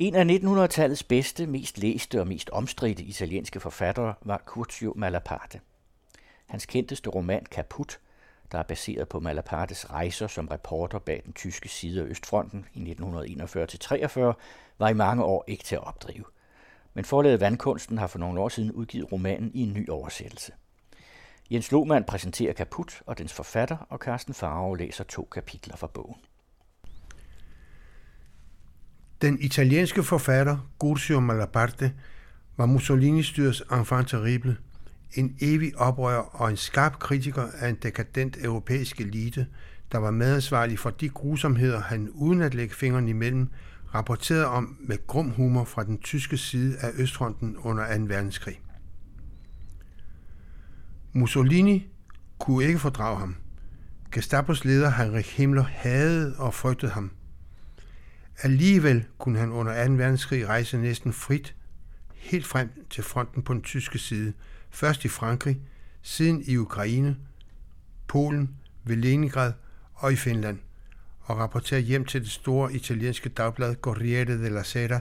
En af 1900-tallets bedste, mest læste og mest omstridte italienske forfattere var Curzio Malaparte. Hans kendteste roman Kaput, der er baseret på Malapartes rejser som reporter bag den tyske side af Østfronten i 1941-43, var i mange år ikke til at opdrive. Men forlaget Vandkunsten har for nogle år siden udgivet romanen i en ny oversættelse. Jens Lohmann præsenterer Kaput og dens forfatter, og Carsten Farve læser to kapitler fra bogen. Den italienske forfatter Gurzio Malaparte var Mussolini-styrets enfant terrible, en evig oprører og en skarp kritiker af en dekadent europæisk elite, der var medansvarlig for de grusomheder, han uden at lægge fingrene imellem, rapporterede om med grum humor fra den tyske side af Østfronten under 2. verdenskrig. Mussolini kunne ikke fordrage ham. Gestapos leder Heinrich Himmler havde og frygtede ham. Alligevel kunne han under 2. verdenskrig rejse næsten frit, helt frem til fronten på den tyske side, først i Frankrig, siden i Ukraine, Polen, ved Leningrad og i Finland, og rapportere hjem til det store italienske dagblad Corriere della Sera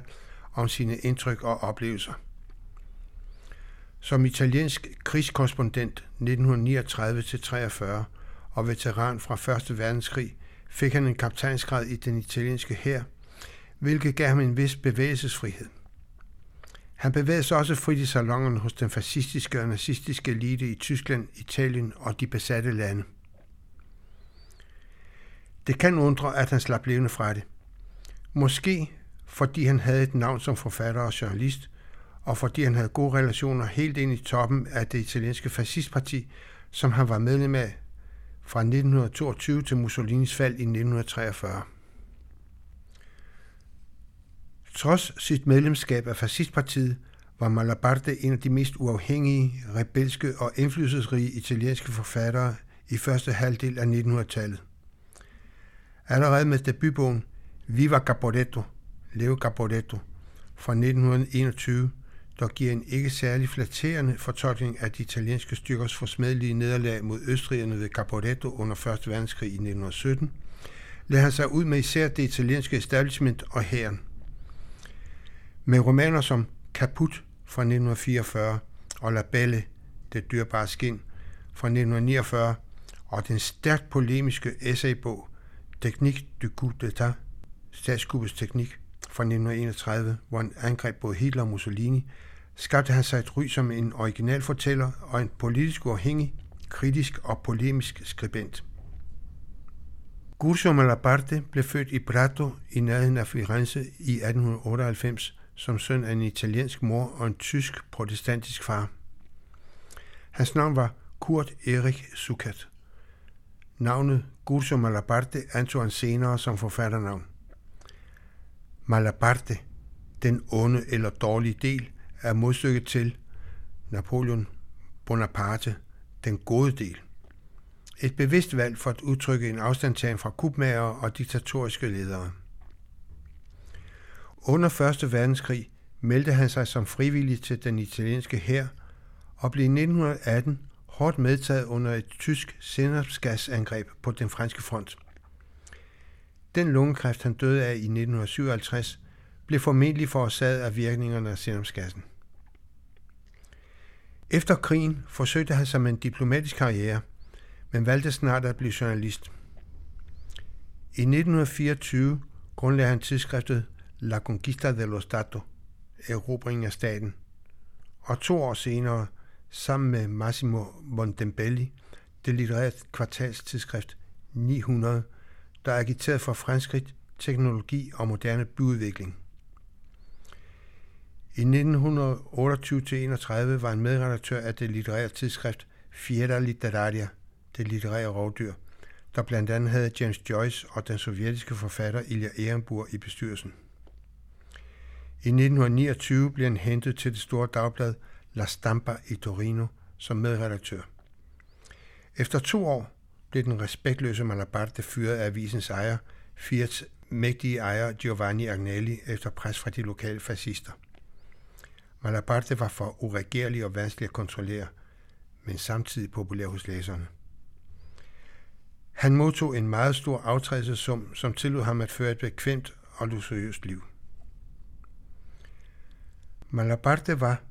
om sine indtryk og oplevelser. Som italiensk krigskorrespondent 1939-43 og veteran fra 1. verdenskrig fik han en kaptajnsgrad i den italienske hær, hvilket gav ham en vis bevægelsesfrihed. Han bevægede sig også frit i salongen hos den fascistiske og nazistiske elite i Tyskland, Italien og de besatte lande. Det kan undre, at han slap levende fra det. Måske fordi han havde et navn som forfatter og journalist, og fordi han havde gode relationer helt ind i toppen af det italienske fascistparti, som han var medlem af fra 1922 til Mussolinis fald i 1943. Trods sit medlemskab af fascistpartiet var Malaparte en af de mest uafhængige, rebelske og indflydelsesrige italienske forfattere i første halvdel af 1900-tallet. Allerede med debutbogen Viva Caporetto, Leve Caporetto, fra 1921, der giver en ikke særlig flatterende fortolkning af de italienske styrkers forsmedelige nederlag mod østrigerne ved Caporetto under 1. verdenskrig i 1917, lader han sig ud med især det italienske establishment og hæren. Med romaner som Kaput fra 1944 og La Belle, det dyrbare skin fra 1949, og den stærkt polemiske essaybog Teknik du coup d'état, statskubbets teknik fra 1931, hvor han angreb både Hitler og Mussolini, skabte han sig et ry som en original fortæller og en politisk uafhængig, kritisk og polemisk skribent. Gurzio Malaparte blev født i Prato i nærheden af Firenze i 1898 som søn af en italiensk mor og en tysk protestantisk far. Hans navn var Kurt Erik Sukat. Navnet Gurso Malaparte antog han senere som forfatternavn. Malaparte, den onde eller dårlige del, er modstykket til Napoleon Bonaparte, den gode del. Et bevidst valg for at udtrykke en afstandtagen fra kubmager og diktatoriske ledere. Under 1. verdenskrig meldte han sig som frivillig til den italienske hær og blev i 1918 hårdt medtaget under et tysk senapsgasangreb på den franske front. Den lungekræft, han døde af i 1957, blev formentlig forårsaget af virkningerne af senapsgassen. Efter krigen forsøgte han sig med en diplomatisk karriere, men valgte snart at blive journalist. I 1924 grundlagde han tidsskriftet La Conquista de los Stato, erobringen af staten, og to år senere, sammen med Massimo Montempelli, det litterære kvartalstidsskrift 900, der agiterede for fremskridt, teknologi og moderne byudvikling. I 1928-31 var han medredaktør af det litterære tidsskrift Fiera Literaria, det litterære rovdyr, der blandt andet havde James Joyce og den sovjetiske forfatter Ilya Ehrenburg i bestyrelsen. I 1929 blev han hentet til det store dagblad La Stampa i Torino som medredaktør. Efter to år blev den respektløse Malaparte fyret af avisens ejer, Fiats mægtige ejer Giovanni Agnelli efter pres fra de lokale fascister. Malaparte var for uregerlig og vanskelig at kontrollere, men samtidig populær hos læserne. Han modtog en meget stor aftrædelsessum, som tillod ham at føre et bekvemt og luksuriøst liv. Malaparte var,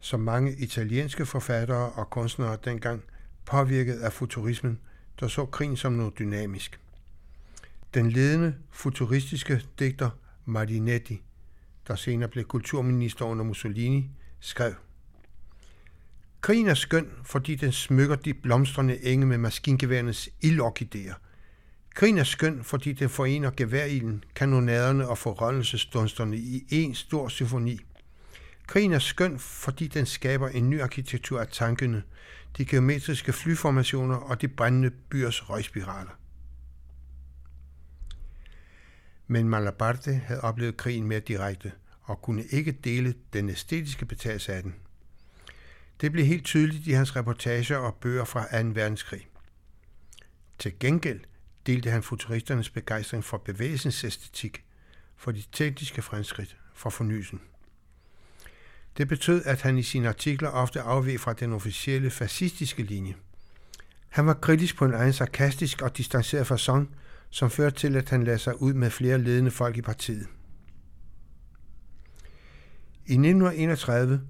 som mange italienske forfattere og kunstnere dengang, påvirket af futurismen, der så krigen som noget dynamisk. Den ledende futuristiske digter Marinetti, der senere blev kulturminister under Mussolini, skrev Krigen er skøn, fordi den smykker de blomstrende enge med maskingeværnes ildorkideer. Krigen er skøn, fordi den forener geværilden, kanonaderne og forrøndelsesdunsterne i en stor symfoni. Krigen er skøn, fordi den skaber en ny arkitektur af tankene, de geometriske flyformationer og de brændende byers røgspiraler. Men Malaparte havde oplevet krigen mere direkte og kunne ikke dele den æstetiske betagelse af den. Det blev helt tydeligt i hans reportager og bøger fra 2. verdenskrig. Til gengæld delte han futuristernes begejstring for bevægelsens æstetik, for de tekniske fremskridt, for fornyelsen. Det betød, at han i sine artikler ofte afveg fra den officielle fascistiske linje. Han var kritisk på en egen sarkastisk og distanceret façon, som førte til, at han lagde sig ud med flere ledende folk i partiet. I 1931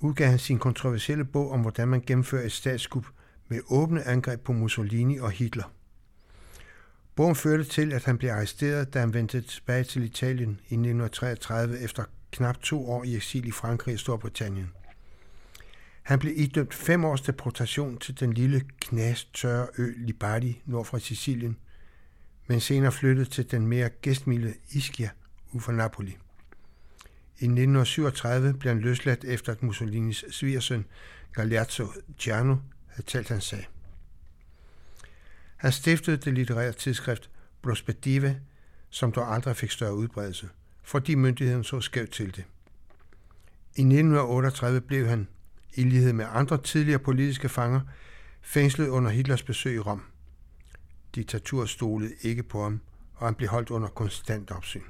udgav han sin kontroversielle bog om, hvordan man gennemfører et statskup med åbne angreb på Mussolini og Hitler. Bogen førte til, at han blev arresteret, da han vendte tilbage til Italien i 1933 efter knap to år i eksil i Frankrig og Storbritannien. Han blev idømt fem års deportation til den lille knastørre ø Libadi nord for Sicilien, men senere flyttede til den mere gæstmilde Ischia ud for Napoli. I 1937 blev han løsladt efter at Mussolinis svigersøn Galeazzo Giano havde talt hans sag. Han stiftede det litterære tidsskrift Prospettive, som dog aldrig fik større udbredelse, fordi myndigheden så skævt til det. I 1938 blev han, i lighed med andre tidligere politiske fanger, fængslet under Hitlers besøg i Rom. Diktatur stolede ikke på ham, og han blev holdt under konstant opsyn.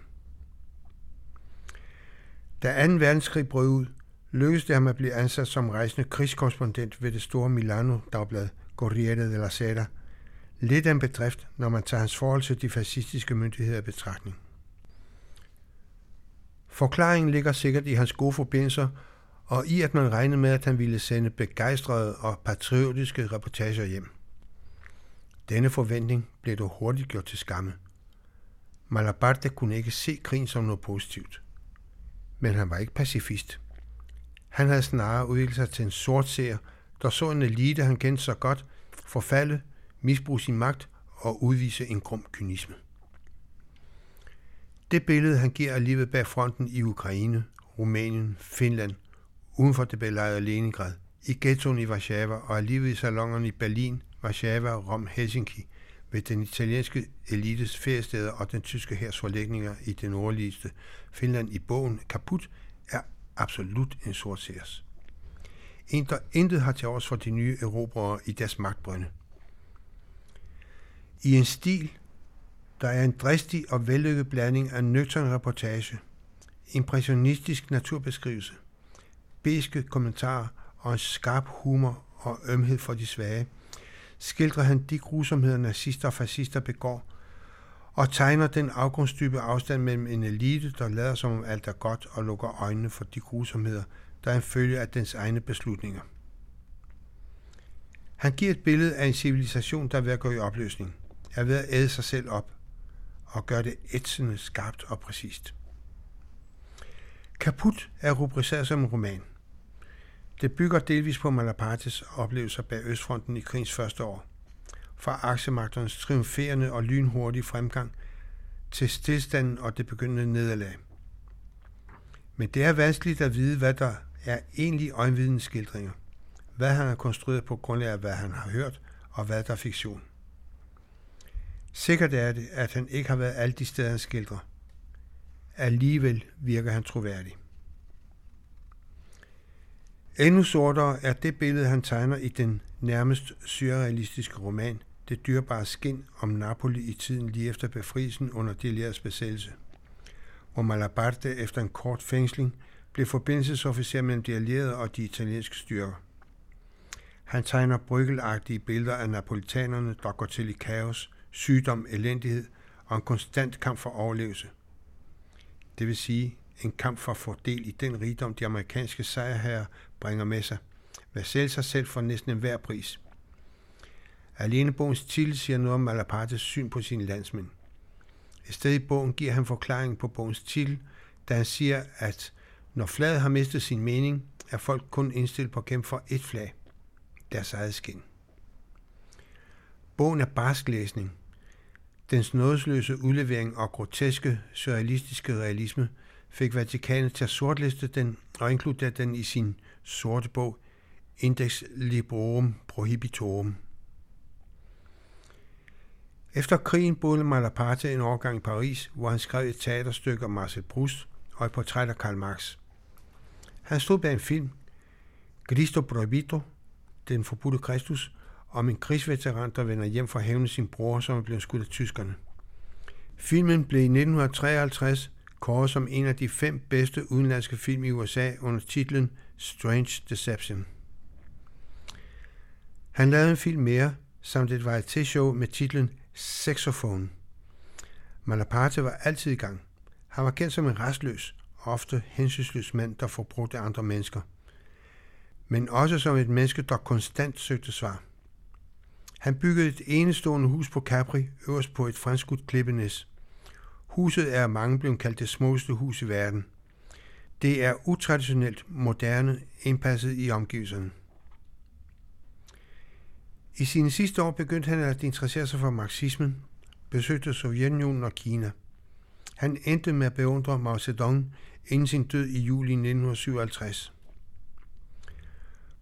Da 2. verdenskrig brød ud, lykkedes det ham at blive ansat som rejsende krigskorrespondent ved det store Milano-dagblad Corriere della Sera. Lidt af en bedrift, når man tager hans forhold til de fascistiske myndigheder i betragtning. Forklaringen ligger sikkert i hans gode forbindelser, og i at man regnede med, at han ville sende begejstrede og patriotiske reportager hjem. Denne forventning blev dog hurtigt gjort til skamme. Malaparte kunne ikke se krigen som noget positivt men han var ikke pacifist. Han havde snarere udviklet sig til en sort seer, der så en elite, han kendte så godt, forfalde, misbruge sin magt og udvise en grum kynisme. Det billede, han giver af livet bag fronten i Ukraine, Rumænien, Finland, uden for det belejrede Leningrad, i ghettoen i Warszawa og af livet i salongerne i Berlin, Warszawa, Rom, Helsinki, ved den italienske elites feriesteder og den tyske hærs forlægninger i det nordligste Finland i bogen Kaput er absolut en sort seers. En, der intet har til års for de nye erobrere i deres magtbrønde. I en stil, der er en dristig og vellykket blanding af nøgtern reportage, impressionistisk naturbeskrivelse, beske kommentarer og en skarp humor og ømhed for de svage – skildrer han de grusomheder, nazister og fascister begår, og tegner den afgrundsdybe afstand mellem en elite, der lader som om alt er godt og lukker øjnene for de grusomheder, der er en følge af dens egne beslutninger. Han giver et billede af en civilisation, der er ved at gå i opløsning, er ved at æde sig selv op og gør det ætsende, skarpt og præcist. Kaput er rubriceret som en roman. Det bygger delvis på Malapartes oplevelser bag Østfronten i krigens første år. Fra aksemagternes triumferende og lynhurtige fremgang til stillstanden og det begyndende nederlag. Men det er vanskeligt at vide, hvad der er egentlig øjenvidens skildringer. Hvad han har konstrueret på grundlag af, hvad han har hørt, og hvad der er fiktion. Sikkert er det, at han ikke har været alle de steder, han skildrer. Alligevel virker han troværdig. Endnu sortere er det billede, han tegner i den nærmest surrealistiske roman, Det dyrbare skin om Napoli i tiden lige efter befrielsen under Deliers besættelse, hvor Malaparte efter en kort fængsling blev forbindelsesofficer mellem de allierede og de italienske styrker. Han tegner bryggelagtige billeder af napolitanerne, der går til i kaos, sygdom, elendighed og en konstant kamp for overlevelse. Det vil sige en kamp for at få del i den rigdom, de amerikanske sejrherrer bringer med sig. Hvad sælge sig selv for næsten enhver pris. Alene bogens titel siger noget om Malapartes syn på sine landsmænd. I stedet i bogen giver han forklaring på bogens titel, da han siger, at når flaget har mistet sin mening, er folk kun indstillet på at kæmpe for et flag, deres eget skin. Bogen er barsk læsning. Dens nådesløse udlevering og groteske, surrealistiske realisme fik Vatikanet til at sortliste den og inkludere den i sin sorte bog Index Librorum Prohibitorum. Efter krigen boede Malaparte en årgang i Paris, hvor han skrev et teaterstykke om Marcel Proust og et portræt af Karl Marx. Han stod bag en film, Cristo Prohibito, Den forbudte Kristus, om en krigsveteran, der vender hjem for at hævne sin bror, som er blevet skudt af tyskerne. Filmen blev i 1953 kåret som en af de fem bedste udenlandske film i USA under titlen Strange Deception. Han lavede en film mere, samt et varieté-show med titlen Saxophone. Malaparte var altid i gang. Han var kendt som en restløs, ofte hensynsløs mand, der forbrugte andre mennesker. Men også som et menneske, der konstant søgte svar. Han byggede et enestående hus på Capri, øverst på et franskudt klippenæs. Huset er mange blevet kaldt det smukkeste hus i verden. Det er utraditionelt, moderne, indpasset i omgivelserne. I sine sidste år begyndte han at interessere sig for marxismen, besøgte Sovjetunionen og Kina. Han endte med at beundre Mao Zedong inden sin død i juli 1957.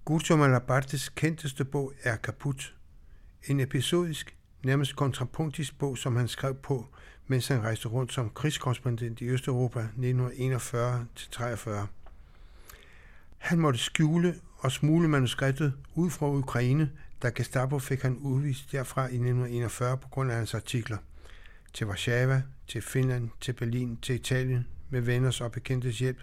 Gusto Malabartes kendteste bog er Kaput, en episodisk, nærmest kontrapunktisk bog, som han skrev på, mens han rejste rundt som krigskorrespondent i Østeuropa 1941-43. Han måtte skjule og smule manuskriptet ud fra Ukraine, da Gestapo fik han udvist derfra i 1941 på grund af hans artikler. Til Warszawa, til Finland, til Berlin, til Italien, med venners og bekendtes hjælp.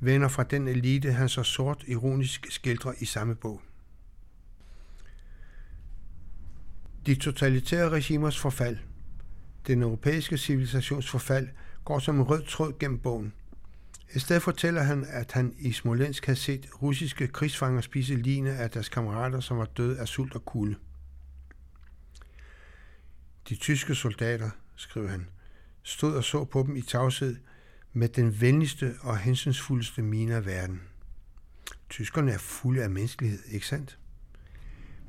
Venner fra den elite, han så sort ironisk skildrer i samme bog. De totalitære regimers forfald, den europæiske civilisations forfald, går som en rød tråd gennem bogen. I stedet fortæller han, at han i Smolensk har set russiske krigsfanger spise line af deres kammerater, som var døde af sult og kulde. De tyske soldater, skriver han, stod og så på dem i tavshed med den venligste og hensynsfuldeste mine af verden. Tyskerne er fulde af menneskelighed, ikke sandt?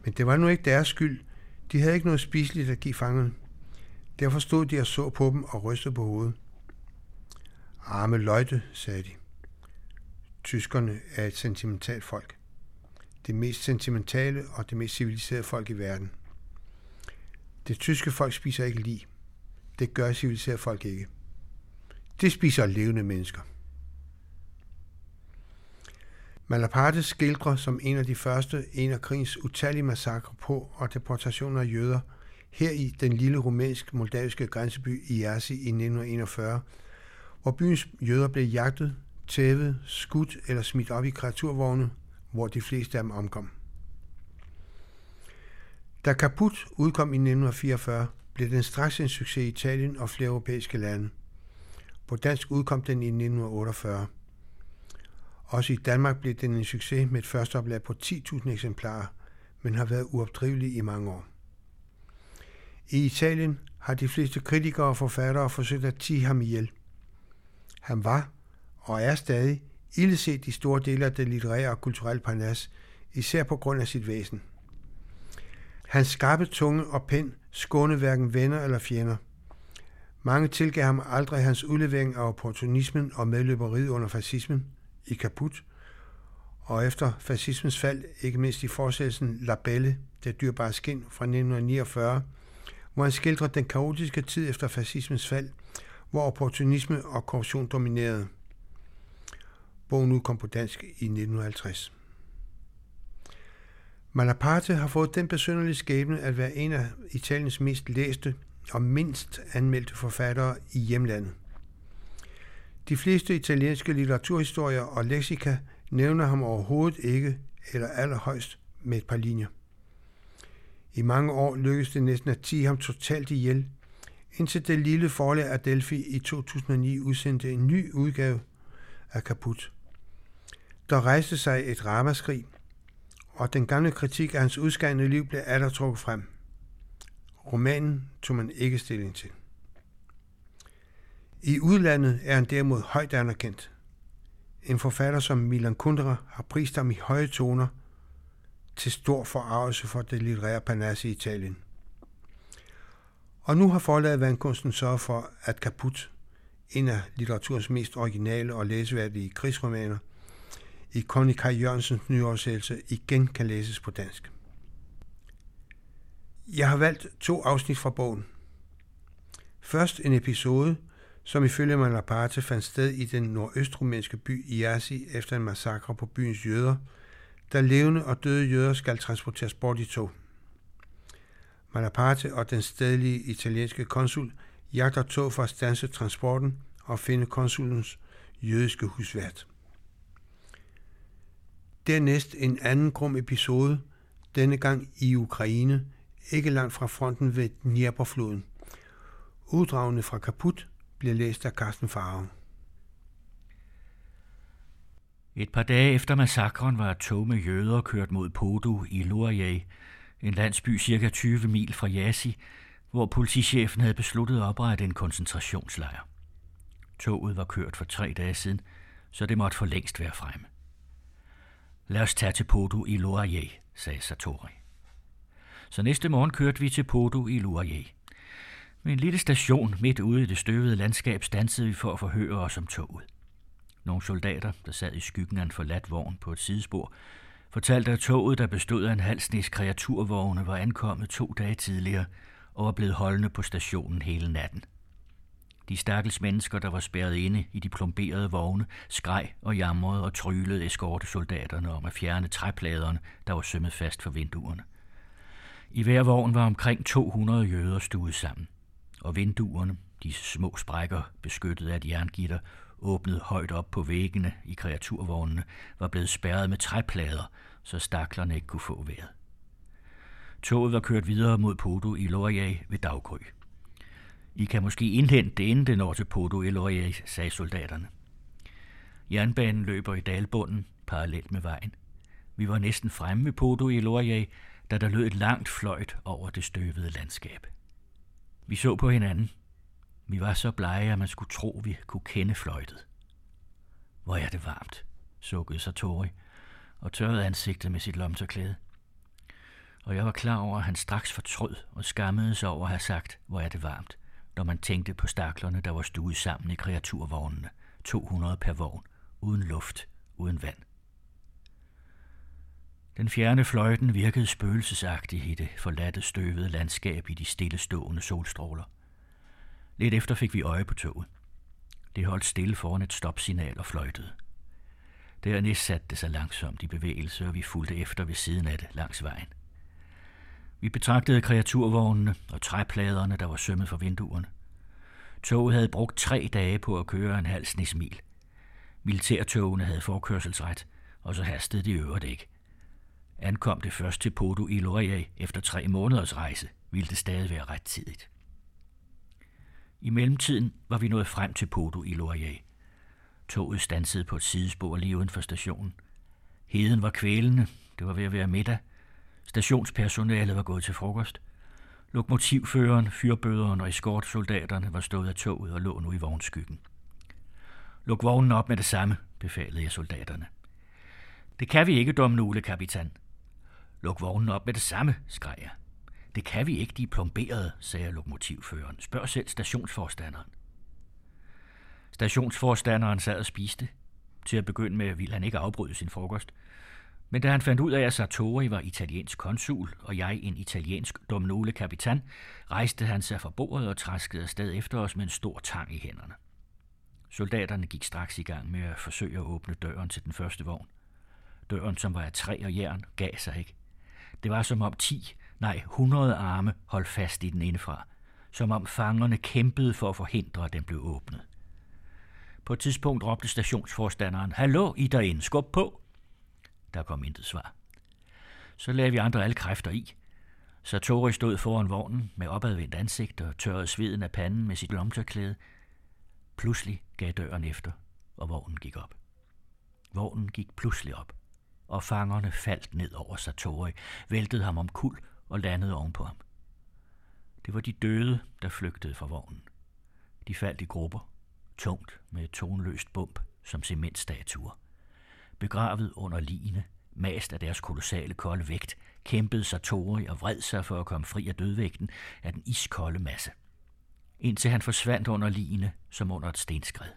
Men det var nu ikke deres skyld. De havde ikke noget spiseligt at give fangerne. Derfor stod de og så på dem og rystede på hovedet. Arme løjte, sagde de. Tyskerne er et sentimentalt folk. Det mest sentimentale og det mest civiliserede folk i verden. Det tyske folk spiser ikke lige. Det gør civiliserede folk ikke. Det spiser levende mennesker. Malaparte skildrer som en af de første en af krigens utallige massakre på og deportationer af jøder her i den lille rumænsk-moldaviske grænseby Iasi i 1941, hvor byens jøder blev jagtet, tævet, skudt eller smidt op i kreaturvogne, hvor de fleste af dem omkom. Da Kaput udkom i 1944, blev den straks en succes i Italien og flere europæiske lande. På dansk udkom den i 1948. Også i Danmark blev den en succes med et første oplag på 10.000 eksemplarer, men har været uopdrivelig i mange år. I Italien har de fleste kritikere og forfattere forsøgt at tige ham ihjel. Han var, og er stadig, ildset i store dele af det litterære og kulturelle parnas, især på grund af sit væsen. Hans skarpe tunge og pen skånede hverken venner eller fjender. Mange tilgav ham aldrig hans udlevering af opportunismen og medløberiet under fascismen i Kaput, og efter fascismens fald, ikke mindst i forsættelsen La Belle, det dyrbare skin fra 1949, hvor han skildrer den kaotiske tid efter fascismens fald, hvor opportunisme og korruption dominerede. Bogen udkom på dansk i 1950. Malaparte har fået den besynderlige skæbne at være en af Italiens mest læste og mindst anmeldte forfattere i hjemlandet. De fleste italienske litteraturhistorier og leksika nævner ham overhovedet ikke eller allerhøjst med et par linjer. I mange år lykkedes det næsten at tige ham totalt ihjel, indtil det lille forlag Adelphi i 2009 udsendte en ny udgave, af Kaput. Der rejste sig et ramaskrig, og den gamle kritik af hans udskærende liv blev atter trukket frem. Romanen tog man ikke stilling til. I udlandet er han derimod højt anerkendt. En forfatter som Milan Kundera har prist ham i høje toner til stor forarvelse for det litterære panasse i Italien. Og nu har forlaget Vandkunsten sørget for, at Kaput, en af litteraturens mest originale og læseværdige krigsromaner, i Conny Kaj Jørgensens nyoversættelse igen kan læses på dansk. Jeg har valgt to afsnit fra bogen. Først en episode, som ifølge Malaparte fandt sted i den nordøstrumænske by Iasi efter en massakre på byens jøder, da levende og døde jøder skal transporteres bort i tog. Malaparte og den stedlige italienske konsul jagter tog for at stanse transporten og finde konsulens jødiske husvært. Dernæst en anden grum episode, denne gang i Ukraine, ikke langt fra fronten ved Dnieperfloden. Uddragende fra Kaput bliver læst af Carsten Farve. Et par dage efter massakren var et tog med jøder kørt mod Podo i Lurjæ, en landsby cirka 20 mil fra Yassi, hvor politichefen havde besluttet at oprette en koncentrationslejr. Toget var kørt for tre dage siden, så det måtte for længst være fremme. Lad os tage til Podo i Lurjæ, sagde Satori. Så næste morgen kørte vi til Podo i Lurjæ. Ved en lille station midt ude i det støvede landskab stansede vi for at forhøre os om toget. Nogle soldater, der sad i skyggen af en forladt vogn på et sidespor, fortalte, at toget, der bestod af en halv snes kreaturvogne, var ankommet to dage tidligere og var blevet holdende på stationen hele natten. De stakkels mennesker, der var spærret inde i de plomberede vogne, skreg og jamrede og trylede eskortesoldaterne om at fjerne træpladerne, der var sømmet fast for vinduerne. I hver vogn var omkring 200 jøder stuet sammen, og vinduerne, de små sprækker beskyttet af et jerngitter, åbnet højt op på væggene i kreaturvognene, var blevet spærret med træplader, så staklerne ikke kunne få vejret. Toget var kørt videre mod Podo i Lorjæ ved daggry. I kan måske indhente det, inden det når til Podo i Lorjæ, sagde soldaterne. Jernbanen løber i dalbunden, parallelt med vejen. Vi var næsten fremme ved Podo i Lorjæ, da der lød et langt fløjt over det støvede landskab. Vi så på hinanden. Vi var så blege, at man skulle tro, vi kunne kende fløjtet. Hvor er det varmt, sukkede Satori og tørrede ansigtet med sit lomterklæde. Og jeg var klar over, at han straks fortrød og skammede sig over at have sagt, hvor er det varmt, når man tænkte på staklerne, der var stuet sammen i kreaturvognene, 200 per vogn, uden luft, uden vand. Den fjerne fløjten virkede spøgelsesagtigt i det forladte støvede landskab i de stillestående solstråler. Lidt efter fik vi øje på toget. Det holdt stille foran et stopsignal og fløjtede. Dernæst satte det sig langsomt i bevægelse, og vi fulgte efter ved siden af det langs vejen. Vi betragtede kreaturvognene og træpladerne, der var sømmet for vinduerne. Toget havde brugt tre dage på at køre en halv snismil. Militærtogene havde forkørselsret, og så hastede de øvrigt ikke. Ankom det først til Podo i Loria efter tre måneders rejse, ville det stadig være ret tidigt. I mellemtiden var vi nået frem til Podo i Loria. Toget stansede på et sidespor lige uden for stationen. Heden var kvælende, det var ved at være middag. Stationspersonalet var gået til frokost. Lokomotivføreren, fyrbøderen og eskortsoldaterne var stået af toget og lå nu i vognskyggen. Luk vognen op med det samme, befalede jeg soldaterne. Det kan vi ikke, domnule, kapitan, Luk vognen op med det samme, skreg jeg. Det kan vi ikke, de er plomberede, sagde lokomotivføreren. Spørg selv stationsforstanderen. Stationsforstanderen sad og spiste. Til at begynde med ville han ikke afbryde sin frokost. Men da han fandt ud af, at Sartori var italiensk konsul, og jeg en italiensk domnole kapitan, rejste han sig fra bordet og træskede afsted efter os med en stor tang i hænderne. Soldaterne gik straks i gang med at forsøge at åbne døren til den første vogn. Døren, som var af træ og jern, gav sig ikke. Det var som om ti, nej, hundrede arme holdt fast i den indefra. Som om fangerne kæmpede for at forhindre, at den blev åbnet. På et tidspunkt råbte stationsforstanderen, Hallo, I derinde, skub på! Der kom intet svar. Så lagde vi andre alle kræfter i. Satori stod foran vognen med opadvendt ansigt og tørrede sveden af panden med sit lomtørklæde. Pludselig gav døren efter, og vognen gik op. Vognen gik pludselig op, og fangerne faldt ned over Satori, væltede ham om kul og landede ovenpå ham. Det var de døde, der flygtede fra vognen. De faldt i grupper, tungt med et tonløst bump som cementstatuer. Begravet under ligene, mast af deres kolossale kolde vægt, kæmpede Satori og vred sig for at komme fri af dødvægten af den iskolde masse. Indtil han forsvandt under ligene, som under et stenskred.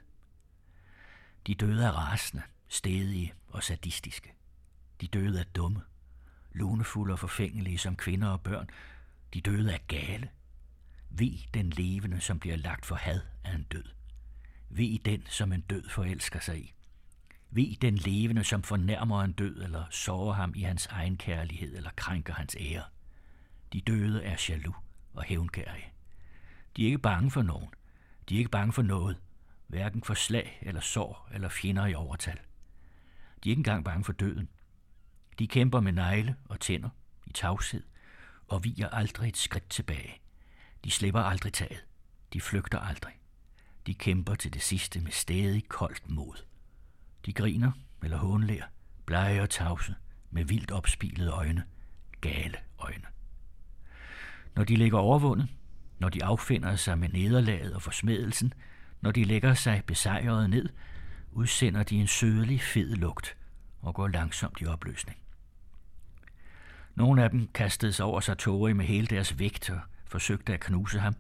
De døde er rasende, stedige og sadistiske. De døde er dumme, lunefulde og forfængelige som kvinder og børn. De døde er gale. Vi den levende, som bliver lagt for had af en død. Vi den, som en død forelsker sig i. Vi den levende, som fornærmer en død eller sårer ham i hans egen kærlighed eller krænker hans ære. De døde er jaloux og hævnkærige. De er ikke bange for nogen. De er ikke bange for noget. Hverken for slag eller sår eller fjender i overtal. De er ikke engang bange for døden. De kæmper med negle og tænder i tavshed og viger aldrig et skridt tilbage. De slipper aldrig taget. De flygter aldrig. De kæmper til det sidste med stadig koldt mod. De griner eller hånlærer, blege og tavse, med vildt opspilede øjne, gale øjne. Når de ligger overvundet, når de affinder sig med nederlaget og forsmedelsen, når de lægger sig besejret ned, udsender de en sødelig, fed lugt og går langsomt i opløsning. Nogle af dem kastede sig over Satori med hele deres vægt og forsøgte at knuse ham.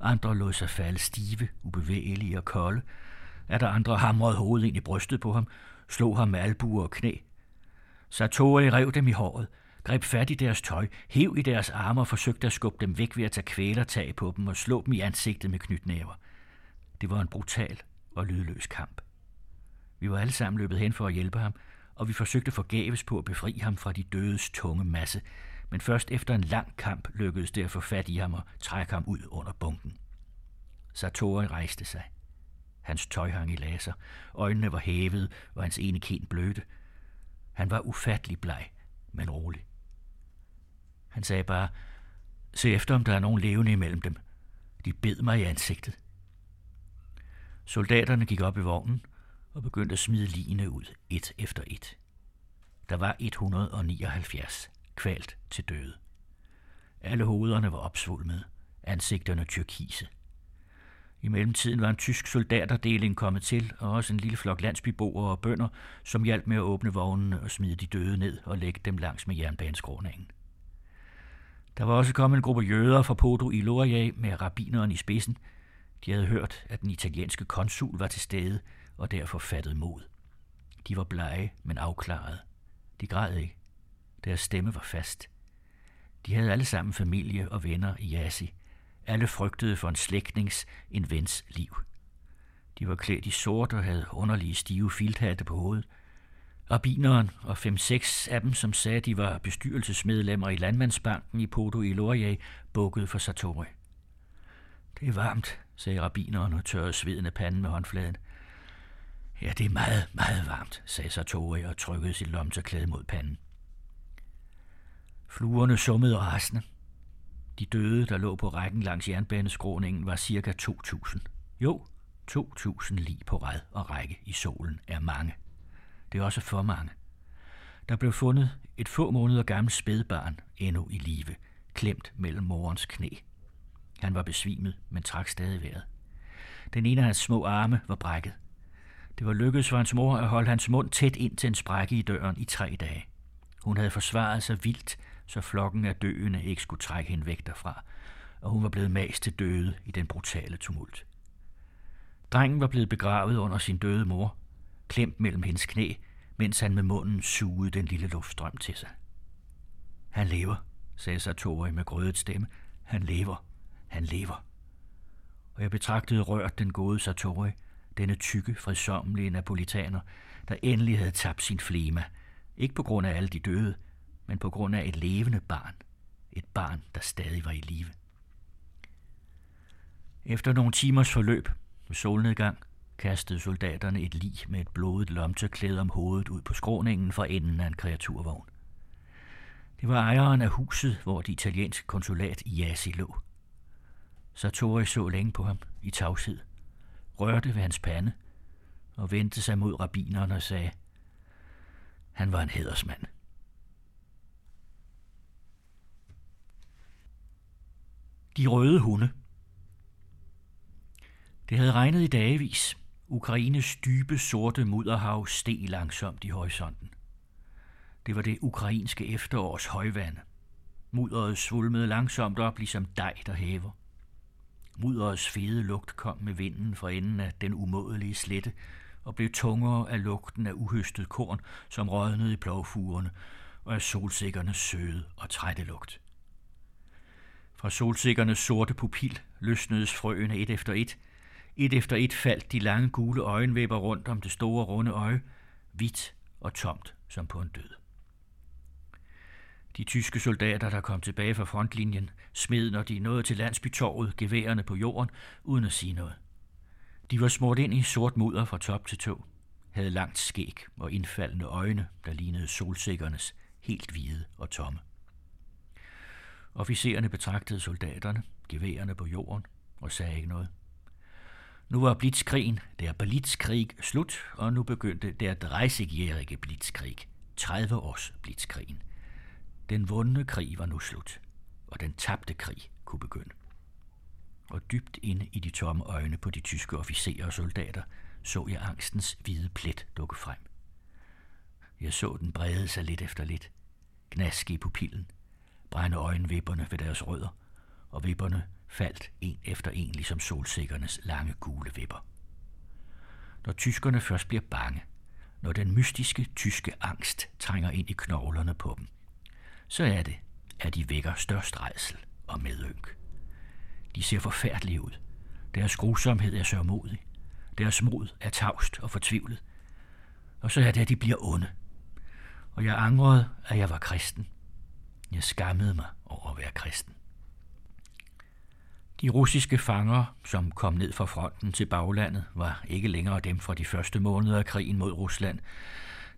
Andre lod sig falde stive, ubevægelige og kolde. Er der andre hamrede hovedet ind i brystet på ham, slog ham med albuer og knæ. Satori rev dem i håret, greb fat i deres tøj, hev i deres arme og forsøgte at skubbe dem væk ved at tage kvælertag på dem og slå dem i ansigtet med knytnæver. Det var en brutal og lydløs kamp. Vi var alle sammen løbet hen for at hjælpe ham, og vi forsøgte forgæves på at befri ham fra de dødes tunge masse, men først efter en lang kamp lykkedes det at få fat i ham og trække ham ud under bunken. Satori rejste sig. Hans tøj hang i laser, øjnene var hævet, og hans ene kind blødte. Han var ufattelig bleg, men rolig. Han sagde bare, se efter om der er nogen levende imellem dem. De bed mig i ansigtet. Soldaterne gik op i vognen og begyndte at smide ligene ud, et efter et. Der var 179 kvalt til døde. Alle hovederne var opsvulmede, ansigterne tyrkise. I mellemtiden var en tysk soldaterdeling kommet til, og også en lille flok landsbyboere og bønder, som hjalp med at åbne vognene og smide de døde ned og lægge dem langs med jernbaneskråningen. Der var også kommet en gruppe jøder fra Podo i Loria med rabineren i spidsen. De havde hørt, at den italienske konsul var til stede, og derfor fattet mod. De var blege, men afklarede. De græd ikke. Deres stemme var fast. De havde alle sammen familie og venner i Yasi. Alle frygtede for en slægtnings, en vens liv. De var klædt i sort og havde underlige stive filthatte på hovedet. Rabineren og fem-seks af dem, som sagde, de var bestyrelsesmedlemmer i Landmandsbanken i Podo i Loria, bukkede for Satori. Det er varmt, sagde rabineren og tørrede sveden af panden med håndfladen. Ja, det er meget, meget varmt, sagde Sartori og trykkede sit lomterklæde mod panden. Fluerne summede rasende. De døde, der lå på rækken langs jernbaneskråningen, var cirka 2.000. Jo, 2.000 lige på ræd og række i solen er mange. Det er også for mange. Der blev fundet et få måneder gammelt spædbarn endnu i live, klemt mellem morens knæ. Han var besvimet, men trak stadig vejret. Den ene af hans små arme var brækket. Det var lykkedes for hans mor at holde hans mund tæt ind til en sprække i døren i tre dage. Hun havde forsvaret sig vildt, så flokken af døende ikke skulle trække hende væk derfra, og hun var blevet mast til døde i den brutale tumult. Drengen var blevet begravet under sin døde mor, klemt mellem hendes knæ, mens han med munden sugede den lille luftstrøm til sig. Han lever, sagde Sartori med grødet stemme. Han lever. Han lever. Og jeg betragtede rørt den gode Sartori, denne tykke, fredsommelige napolitaner, der endelig havde tabt sin flema. Ikke på grund af alle de døde, men på grund af et levende barn. Et barn, der stadig var i live. Efter nogle timers forløb med solnedgang, kastede soldaterne et lig med et blodet lomteklæde om hovedet ud på skråningen for enden af en kreaturvogn. Det var ejeren af huset, hvor det italienske konsulat i Jasi lå. Sartori så længe på ham i tavshed, rørte ved hans pande og vendte sig mod rabineren og sagde, Han var en hedersmand. De røde hunde. Det havde regnet i dagevis. Ukraines dybe sorte mudderhav steg langsomt i horisonten. Det var det ukrainske efterårs højvand. Mudderet svulmede langsomt op, ligesom dej, der hæver. Mudderets fede lugt kom med vinden fra enden af den umådelige slette og blev tungere af lugten af uhøstet korn, som rådnede i plovfugerne, og af solsikkernes søde og trætte lugt. Fra solsikkernes sorte pupil løsnedes frøene et efter et. Et efter et faldt de lange gule øjenvipper rundt om det store runde øje, hvidt og tomt som på en død. De tyske soldater, der kom tilbage fra frontlinjen, smed, når de nåede til landsbytorvet, geværerne på jorden, uden at sige noget. De var smurt ind i sort mudder fra top til tå, havde langt skæg og indfaldende øjne, der lignede solsikkernes, helt hvide og tomme. Officererne betragtede soldaterne, geværerne på jorden, og sagde ikke noget. Nu var blitzkrigen, der blitzkrig, slut, og nu begyndte der 30-jährige blitzkrig, 30 års blitzkrigen. Den vundne krig var nu slut, og den tabte krig kunne begynde. Og dybt inde i de tomme øjne på de tyske officerer og soldater så jeg angstens hvide plet dukke frem. Jeg så den brede sig lidt efter lidt, gnaske i pupillen, brænde øjenvipperne ved deres rødder, og vipperne faldt en efter en ligesom solsikkernes lange gule vipper. Når tyskerne først bliver bange, når den mystiske tyske angst trænger ind i knoglerne på dem, så er det, at de vækker størst rejsel og medynk. De ser forfærdelige ud. Deres grusomhed er sørmodig. Deres mod er tavst og fortvivlet. Og så er det, at de bliver onde. Og jeg angrede, at jeg var kristen. Jeg skammede mig over at være kristen. De russiske fanger, som kom ned fra fronten til baglandet, var ikke længere dem fra de første måneder af krigen mod Rusland.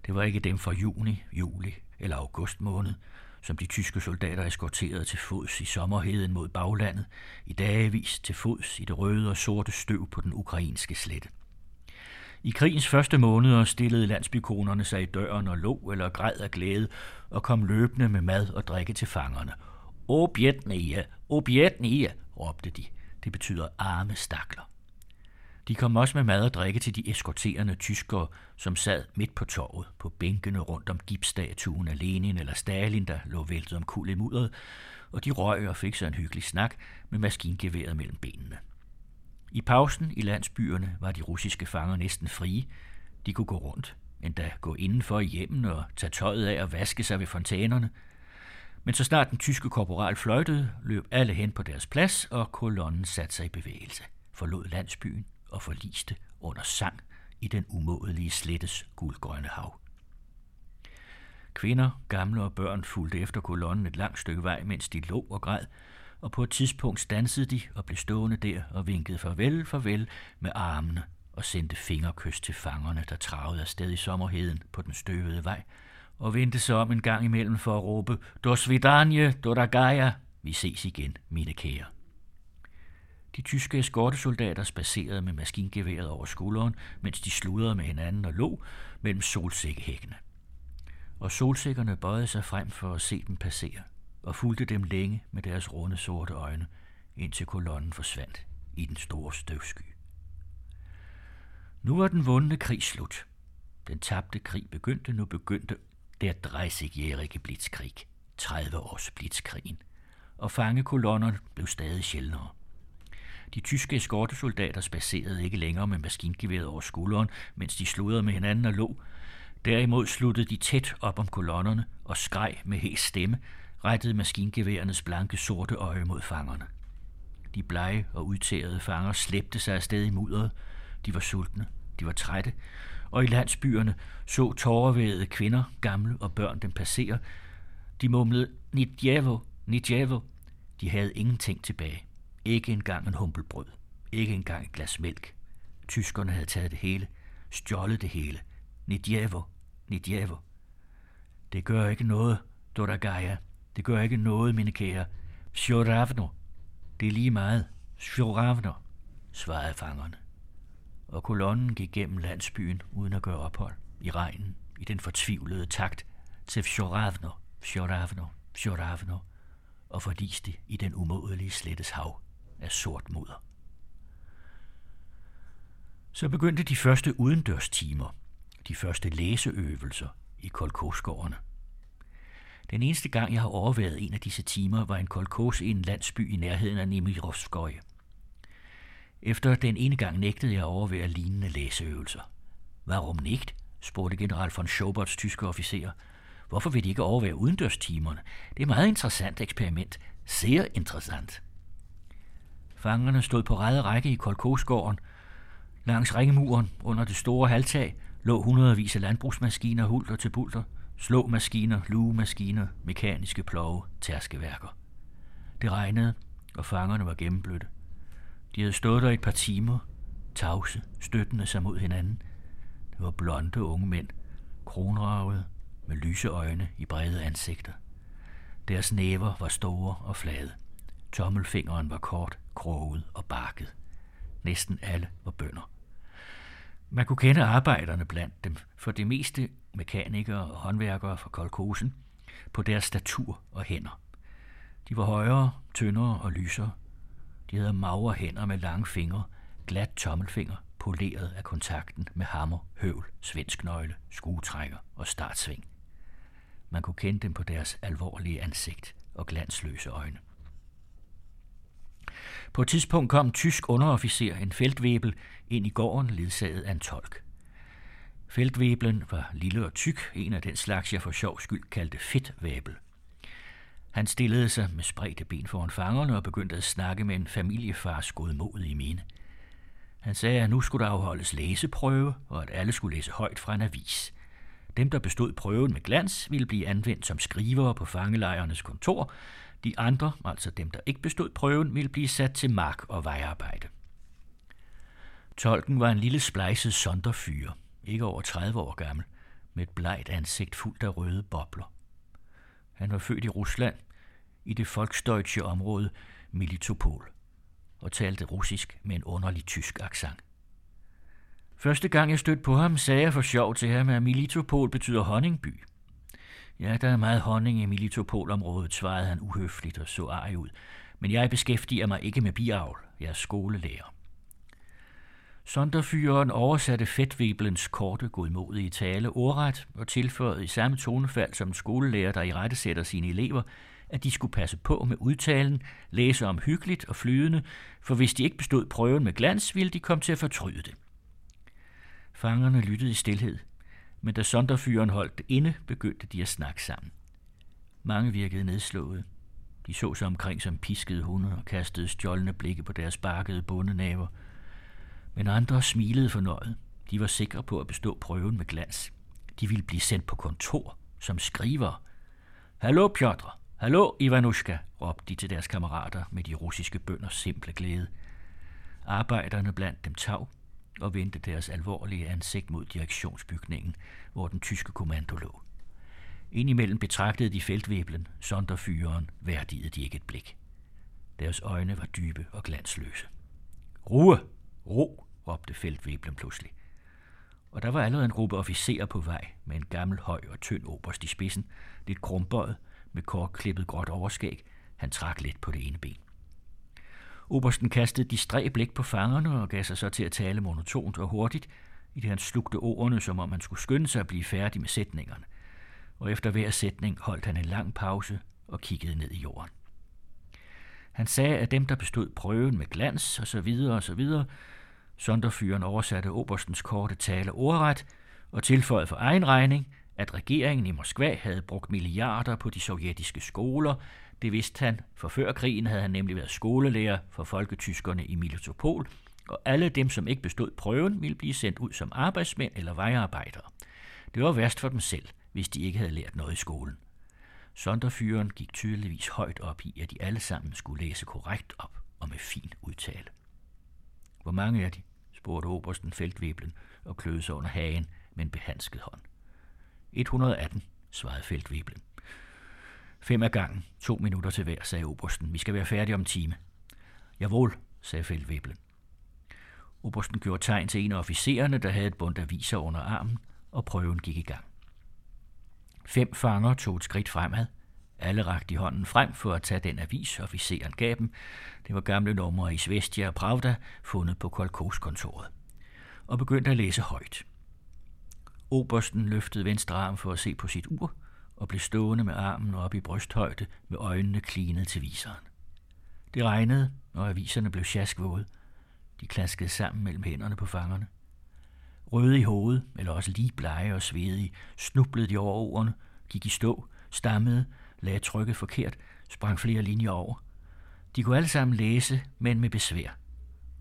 Det var ikke dem fra juni, juli eller august måned, som de tyske soldater eskorterede til fods i sommerheden mod baglandet, i dagevis til fods i det røde og sorte støv på den ukrainske slette. I krigens første måneder stillede landsbykonerne sig i døren og lå eller græd af glæde og kom løbende med mad og drikke til fangerne. Objetnia, objetnia, råbte de. Det betyder arme stakler. De kom også med mad og drikke til de eskorterende tyskere, som sad midt på torvet på bænkene rundt om gipsstatuen af Lenin eller Stalin, der lå væltet om kul i mudderet, og de røg og fik sig en hyggelig snak med maskingeværet mellem benene. I pausen i landsbyerne var de russiske fanger næsten frie. De kunne gå rundt, endda gå indenfor i hjemmen og tage tøjet af og vaske sig ved fontænerne. Men så snart den tyske korporal fløjtede, løb alle hen på deres plads, og kolonnen satte sig i bevægelse, forlod landsbyen og forliste under sang i den umådelige slettes guldgrønne hav. Kvinder, gamle og børn fulgte efter kolonnen et langt stykke vej, mens de lå og græd, og på et tidspunkt stansede de og blev stående der og vinkede farvel, farvel med armene og sendte fingerkys til fangerne, der travede afsted i sommerheden på den støvede vej, og vendte sig om en gang imellem for at råbe, Dos vidanje, doragaya, vi ses igen, mine kære. De tyske eskortesoldater spacerede med maskingeværet over skulderen, mens de sludrede med hinanden og lå mellem solsikkehækkene. Og solsikkerne bøjede sig frem for at se dem passere, og fulgte dem længe med deres runde sorte øjne, indtil kolonnen forsvandt i den store støvsky. Nu var den vundne krig slut. Den tabte krig begyndte, nu begyndte der 30-jährige blitzkrig, 30 års blitzkrigen, og fangekolonnerne blev stadig sjældnere. De tyske eskortesoldater spacerede ikke længere med maskingeværet over skulderen, mens de sludrede med hinanden og lå. Derimod sluttede de tæt op om kolonnerne og skreg med hæs stemme, rettede maskingeværernes blanke sorte øje mod fangerne. De blege og udtærede fanger slæbte sig afsted i mudderet. De var sultne, de var trætte, og i landsbyerne så tårervægede kvinder, gamle og børn dem passere. De mumlede, Nidjevo, Nidjevo. De havde ingenting tilbage. Ikke engang en humpelbrød. Ikke engang et glas mælk. Tyskerne havde taget det hele. Stjålet det hele. Nidjevo, Nidjevo. Det gør ikke noget, Doragaya. Det gør ikke noget, mine kære. Sjoravno. Det er lige meget. Sjoravno, svarede fangerne. Og kolonnen gik gennem landsbyen uden at gøre ophold. I regnen, i den fortvivlede takt til Fjoravno, Fjoravno, Fjoravno, og fordiste i den umådelige slettes hav af sort mudder. Så begyndte de første udendørstimer, de første læseøvelser i kolkosgårdene. Den eneste gang, jeg har overværet en af disse timer, var en kolkos i en landsby i nærheden af Nemirovskoje. Efter den ene gang nægtede jeg at overvære lignende læseøvelser. Varum nægt? spurgte general von Schoberts tyske officer. Hvorfor vil de ikke overvære udendørstimerne? Det er et meget interessant eksperiment. Sehr interessant. Fangerne stod på ræde række i kolkosgården. Langs ringemuren under det store halvtag lå hundredvis af landbrugsmaskiner hulter til bulter, slåmaskiner, lugemaskiner, mekaniske plove, tærskeværker. Det regnede, og fangerne var gennemblødte. De havde stået der et par timer, tavse, støttende sig mod hinanden. Det var blonde unge mænd, kronravede, med lyse øjne i brede ansigter. Deres næver var store og flade. Tommelfingeren var kort, kroget og barket. Næsten alle var bønder. Man kunne kende arbejderne blandt dem, for det meste mekanikere og håndværkere fra kolkosen, på deres statur og hænder. De var højere, tyndere og lysere. De havde magre hænder med lange fingre, glat tommelfinger, poleret af kontakten med hammer, høvl, svensknøgle, skruetrækker og startsving. Man kunne kende dem på deres alvorlige ansigt og glansløse øjne. På et tidspunkt kom en tysk underofficer, en feltvæbel, ind i gården ledsaget af en tolk. Feltvæblen var lille og tyk, en af den slags, jeg for sjov skyld kaldte fedtvæbel. Han stillede sig med spredte ben foran fangerne og begyndte at snakke med en familiefars godmodige mine. Han sagde, at nu skulle der afholdes læseprøve, og at alle skulle læse højt fra en avis. Dem, der bestod prøven med glans, ville blive anvendt som skrivere på fangelejrenes kontor. De andre, altså dem, der ikke bestod prøven, ville blive sat til mark- og vejarbejde. Tolken var en lille splejset sonderfyre, ikke over 30 år gammel, med et blegt ansigt fuldt af røde bobler. Han var født i Rusland, i det folkstøjtje område Militopol, og talte russisk med en underlig tysk accent. Første gang jeg stødte på ham, sagde jeg for sjov til ham, at Militopol betyder honningby. Ja, der er meget honning i militopolområdet, svarede han uhøfligt og så arg ud. Men jeg beskæftiger mig ikke med biavl. Jeg er skolelærer. Sonderfyren oversatte fedtveblens korte godmodige tale ordret og tilføjede i samme tonefald som en skolelærer, der i rette sætter sine elever, at de skulle passe på med udtalen, læse om hyggeligt og flydende, for hvis de ikke bestod prøven med glans, ville de komme til at fortryde det. Fangerne lyttede i stillhed, men da sonderfyren holdt inde, begyndte de at snakke sammen. Mange virkede nedslået. De så sig omkring som piskede hunde og kastede stjålne blikke på deres barkede bundenaver. Men andre smilede fornøjet. De var sikre på at bestå prøven med glans. De ville blive sendt på kontor som skriver. Hallo, Piotr! Hallo, Ivanushka! råbte de til deres kammerater med de russiske bønders simple glæde. Arbejderne blandt dem tav og vendte deres alvorlige ansigt mod direktionsbygningen, hvor den tyske kommando lå. Indimellem betragtede de feltvæblen, sonderfyren, værdigede de ikke et blik. Deres øjne var dybe og glansløse. Ruhe! Ro! råbte feltvæblen pludselig. Og der var allerede en gruppe officerer på vej med en gammel, høj og tynd oberst i spidsen, lidt krumbøjet, med korkklippet gråt overskæg. Han trak lidt på det ene ben. Obersten kastede distræt blik på fangerne og gav sig så til at tale monotont og hurtigt, i det han slugte ordene, som om han skulle skynde sig at blive færdig med sætningerne. Og efter hver sætning holdt han en lang pause og kiggede ned i jorden. Han sagde, at dem, der bestod prøven med glans og så videre og så videre, Sonderfyren oversatte oberstens korte tale ordret og tilføjede for egen regning, at regeringen i Moskva havde brugt milliarder på de sovjetiske skoler, det vidste han, for før krigen havde han nemlig været skolelærer for folketyskerne i Militopol, og alle dem, som ikke bestod prøven, ville blive sendt ud som arbejdsmænd eller vejarbejdere. Det var værst for dem selv, hvis de ikke havde lært noget i skolen. Sonderfyren gik tydeligvis højt op i, at de alle sammen skulle læse korrekt op og med fin udtale. Hvor mange er de? spurgte obersten feltvæblen og kløede sig under hagen med en behandsket hånd. 118, svarede feltvæblen. Fem af gangen, to minutter til hver, sagde obersten. Vi skal være færdige om en time. Jawohl, sagde feltvæblen. Obersten gjorde tegn til en af officererne, der havde et bundt aviser under armen, og prøven gik i gang. Fem fanger tog et skridt fremad. Alle rakte hånden frem for at tage den avis, officeren gav dem. Det var gamle numre i Svestia og Pravda, fundet på kolkoskontoret. Og begyndte at læse højt. Obersten løftede venstre arm for at se på sit ur, og blev stående med armen op i brysthøjde med øjnene klinet til viseren. Det regnede, og aviserne blev sjaskvåde. De klaskede sammen mellem hænderne på fangerne. Røde i hovedet, eller også lige blege og svedige, snublede de over ordene, gik i stå, stammede, lagde trykket forkert, sprang flere linjer over. De kunne alle sammen læse, men med besvær.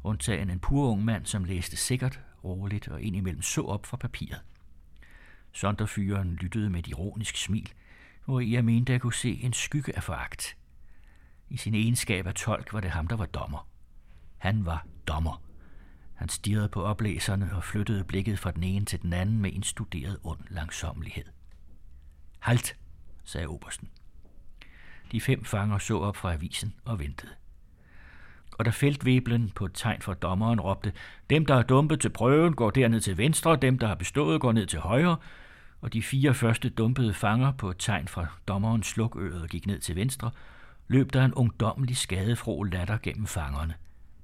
Undtagen en pur ung mand, som læste sikkert, roligt og indimellem så op fra papiret. Sonderfyren lyttede med et ironisk smil, hvor jeg mente at kunne se en skygge af foragt. I sin egenskab af tolk var det ham, der var dommer. Han var dommer. Han stirrede på oplæserne og flyttede blikket fra den ene til den anden med en studeret ond langsommelighed. Halt, sagde obersten. De fem fanger så op fra avisen og ventede. Og da feltveblen på et tegn fra dommeren råbte, dem, der er dumpet til prøven, går derned til venstre, dem, der har bestået, går ned til højre, og de fire første dumpede fanger på et tegn fra dommerens slukøret gik ned til venstre, løb der en ungdommelig skadefro latter gennem fangerne.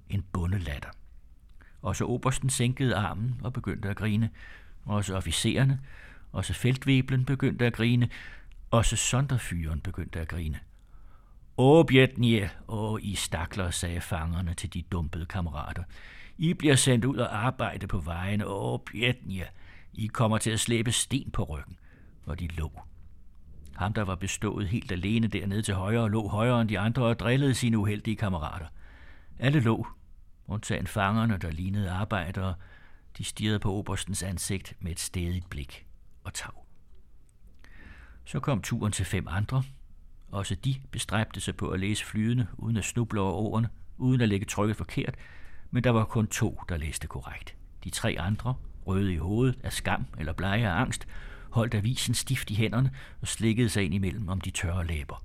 En bundelatter. Også obersten sænkede armen og begyndte at grine. Også officererne, også feltveblen begyndte at grine. Også sonderfyren begyndte at grine. Åh, Bjetnie, åh, I stakler, sagde fangerne til de dumpede kammerater. I bliver sendt ud og arbejde på vejen. Åh, Bjetnie, I kommer til at slæbe sten på ryggen. Og de lå. Ham, der var bestået helt alene dernede til højre, lå højere end de andre og drillede sine uheldige kammerater. Alle lå, undtagen fangerne, der lignede arbejdere. De stirrede på oberstens ansigt med et stedigt blik og tag. Så kom turen til fem andre. Også de bestræbte sig på at læse flydende, uden at snuble over ordene, uden at lægge trykket forkert, men der var kun to, der læste korrekt. De tre andre, røde i hovedet af skam eller blege af angst, holdt avisen stift i hænderne og slikkede sig ind imellem om de tørre læber.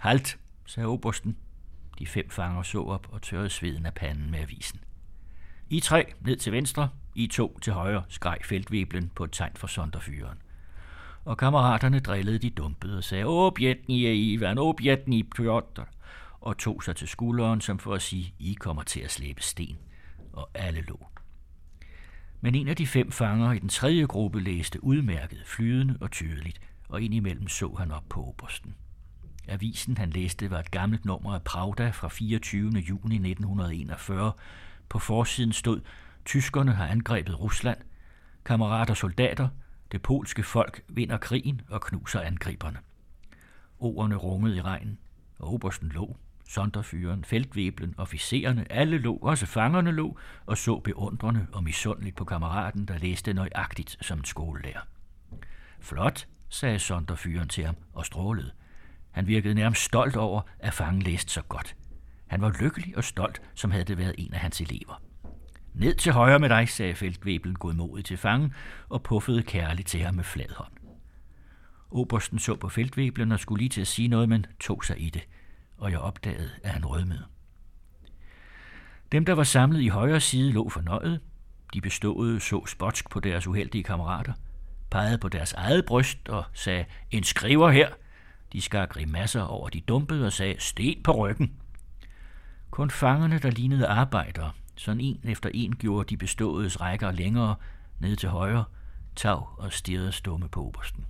Halt, sagde obersten. De fem fanger så op og tørrede sveden af panden med avisen. I tre ned til venstre, I to til højre, skreg feltveblen på et tegn for sonderfyren. Og kammeraterne drillede de dumpede og sagde, Åh, er Ivan, Objetni Piotr, og tog sig til skulderen, som for at sige, I kommer til at slæbe sten. Og alle lå. Men en af de fem fanger i den tredje gruppe læste udmærket, flydende og tydeligt, og indimellem så han op på obersten. Avisen, han læste, var et gammelt nummer af Pravda fra 24. juni 1941. På forsiden stod, tyskerne har angrebet Rusland. Kammerater soldater, det polske folk vinder krigen og knuser angriberne. Ordene rungede i regnen, og obersten lå, sonderfyren, feltveblen, officererne, alle lå, også fangerne lå, og så beundrende og misundeligt på kammeraten, der læste nøjagtigt som en skolelærer. Flot, sagde sonderfyren til ham og strålede. Han virkede nærmest stolt over, at fangen læste så godt. Han var lykkelig og stolt, som havde det været en af hans elever. Ned til højre med dig, sagde feltvæbelen godmodigt til fangen og puffede kærligt til ham med flad hånd. Obersten så på feltvæbelen og skulle lige til at sige noget, men tog sig i det, og jeg opdagede, at han rødmede. Dem, der var samlet i højre side, lå fornøjet. De beståede så spotsk på deres uheldige kammerater, pegede på deres eget bryst og sagde, en skriver her. De skar grimasser over de dumpede og sagde, sten på ryggen. Kun fangerne, der lignede arbejdere, sådan en efter en gjorde de beståedes rækker længere ned til højre, tag og stirrede stumme på obersten.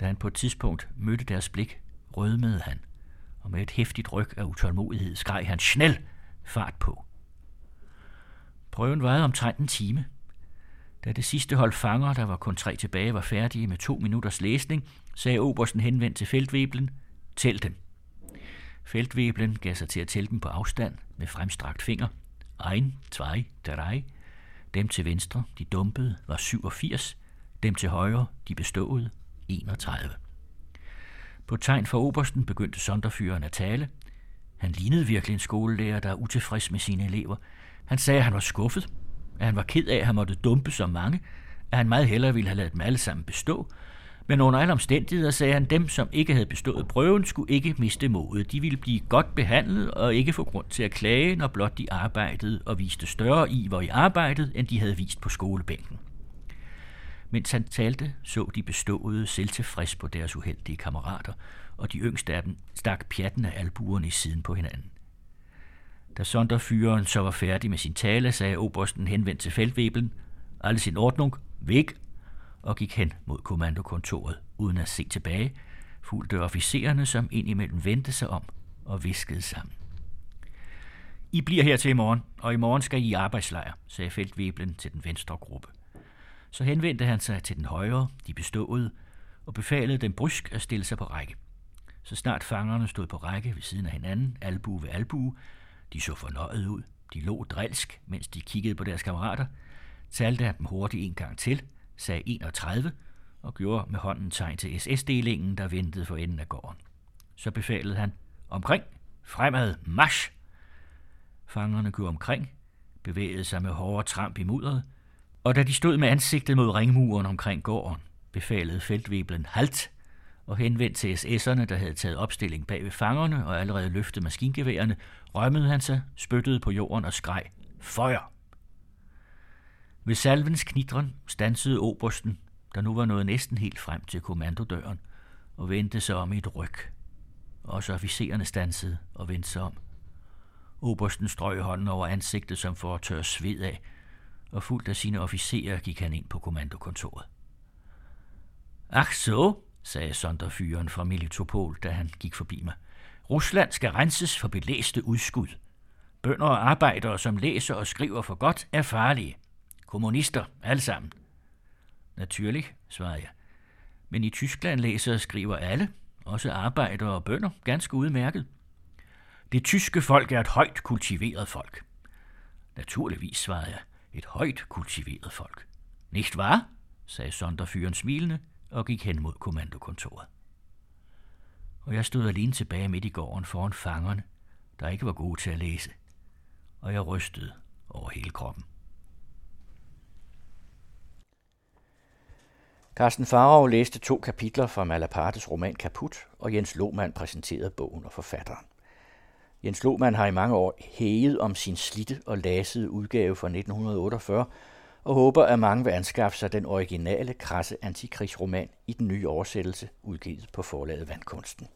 Da han på et tidspunkt mødte deres blik, rødmede han, og med et hæftigt ryg af utålmodighed skreg han snel fart på. Prøven varede omtrent en time. Da det sidste hold fanger, der var kun tre tilbage, var færdige med to minutters læsning, sagde obersten henvendt til feltveblen, tæl dem. Feltveblen gav sig til at tælle dem på afstand med fremstrakt finger – ein, zwei, drei. Dem til venstre, de dumpede, var 87. Dem til højre, de beståede, 31. På tegn for obersten begyndte sonderfyren at tale. Han lignede virkelig en skolelærer, der er utilfreds med sine elever. Han sagde, at han var skuffet, at han var ked af, at han måtte dumpe så mange, at han meget hellere ville have ladet dem alle sammen bestå, men under alle omstændigheder sagde han, dem, som ikke havde bestået prøven, skulle ikke miste modet. De ville blive godt behandlet og ikke få grund til at klage, når blot de arbejdede og viste større iver i arbejdet, end de havde vist på skolebænken. Mens han talte, så de beståede selvtilfreds på deres uheldige kammerater, og de yngste af dem stak pjatten af albuerne i siden på hinanden. Da sonderfyren så var færdig med sin tale, sagde obersten henvendt til feltvebelen, alle sin ordnung, væk, og gik hen mod kommandokontoret, uden at se tilbage, fulgte officererne, som indimellem vendte sig om og viskede sammen. I bliver her til i morgen, og i morgen skal I i arbejdslejr, sagde feltveblen til den venstre gruppe. Så henvendte han sig til den højre, de beståede, og befalede dem brysk at stille sig på række. Så snart fangerne stod på række ved siden af hinanden, albu ved albu, de så fornøjet ud, de lå drilsk, mens de kiggede på deres kammerater, talte han dem hurtigt en gang til, sagde 31 og gjorde med hånden tegn til SS-delingen, der ventede for enden af gården. Så befalede han, omkring, fremad, marsch! Fangerne gjorde omkring, bevægede sig med hårde tramp i mudderet, og da de stod med ansigtet mod ringmuren omkring gården, befalede feltveblen halt og henvendt til SS'erne, der havde taget opstilling bag ved fangerne og allerede løftet maskingeværerne, rømmede han sig, spyttede på jorden og skreg, Føjer! Ved salvens knitren stansede obersten, der nu var nået næsten helt frem til kommandodøren, og vendte sig om i et ryg. Også officererne stansede og vendte sig om. Obersten strøg hånden over ansigtet som for at tørre sved af, og fuldt af sine officerer gik han ind på kommandokontoret. Ach så, sagde sonderfyren fra Militopol, da han gik forbi mig. Rusland skal renses for belæste udskud. Bønder og arbejdere, som læser og skriver for godt, er farlige. Kommunister, alle sammen. Naturligt, svarede jeg. Men i Tyskland læser og skriver alle, også arbejdere og bønder, ganske udmærket. Det tyske folk er et højt kultiveret folk. Naturligvis, svarede jeg. Et højt kultiveret folk. Nicht var? sagde sonderfyren smilende og gik hen mod kommandokontoret. Og jeg stod alene tilbage midt i gården foran fangerne, der ikke var gode til at læse. Og jeg rystede over hele kroppen. Carsten Farov læste to kapitler fra Malapartes roman Kaput, og Jens Lohmann præsenterede bogen og forfatteren. Jens Lohmann har i mange år hæget om sin slitte og lasede udgave fra 1948, og håber, at mange vil anskaffe sig den originale, krasse antikrigsroman i den nye oversættelse, udgivet på forlaget Vandkunsten.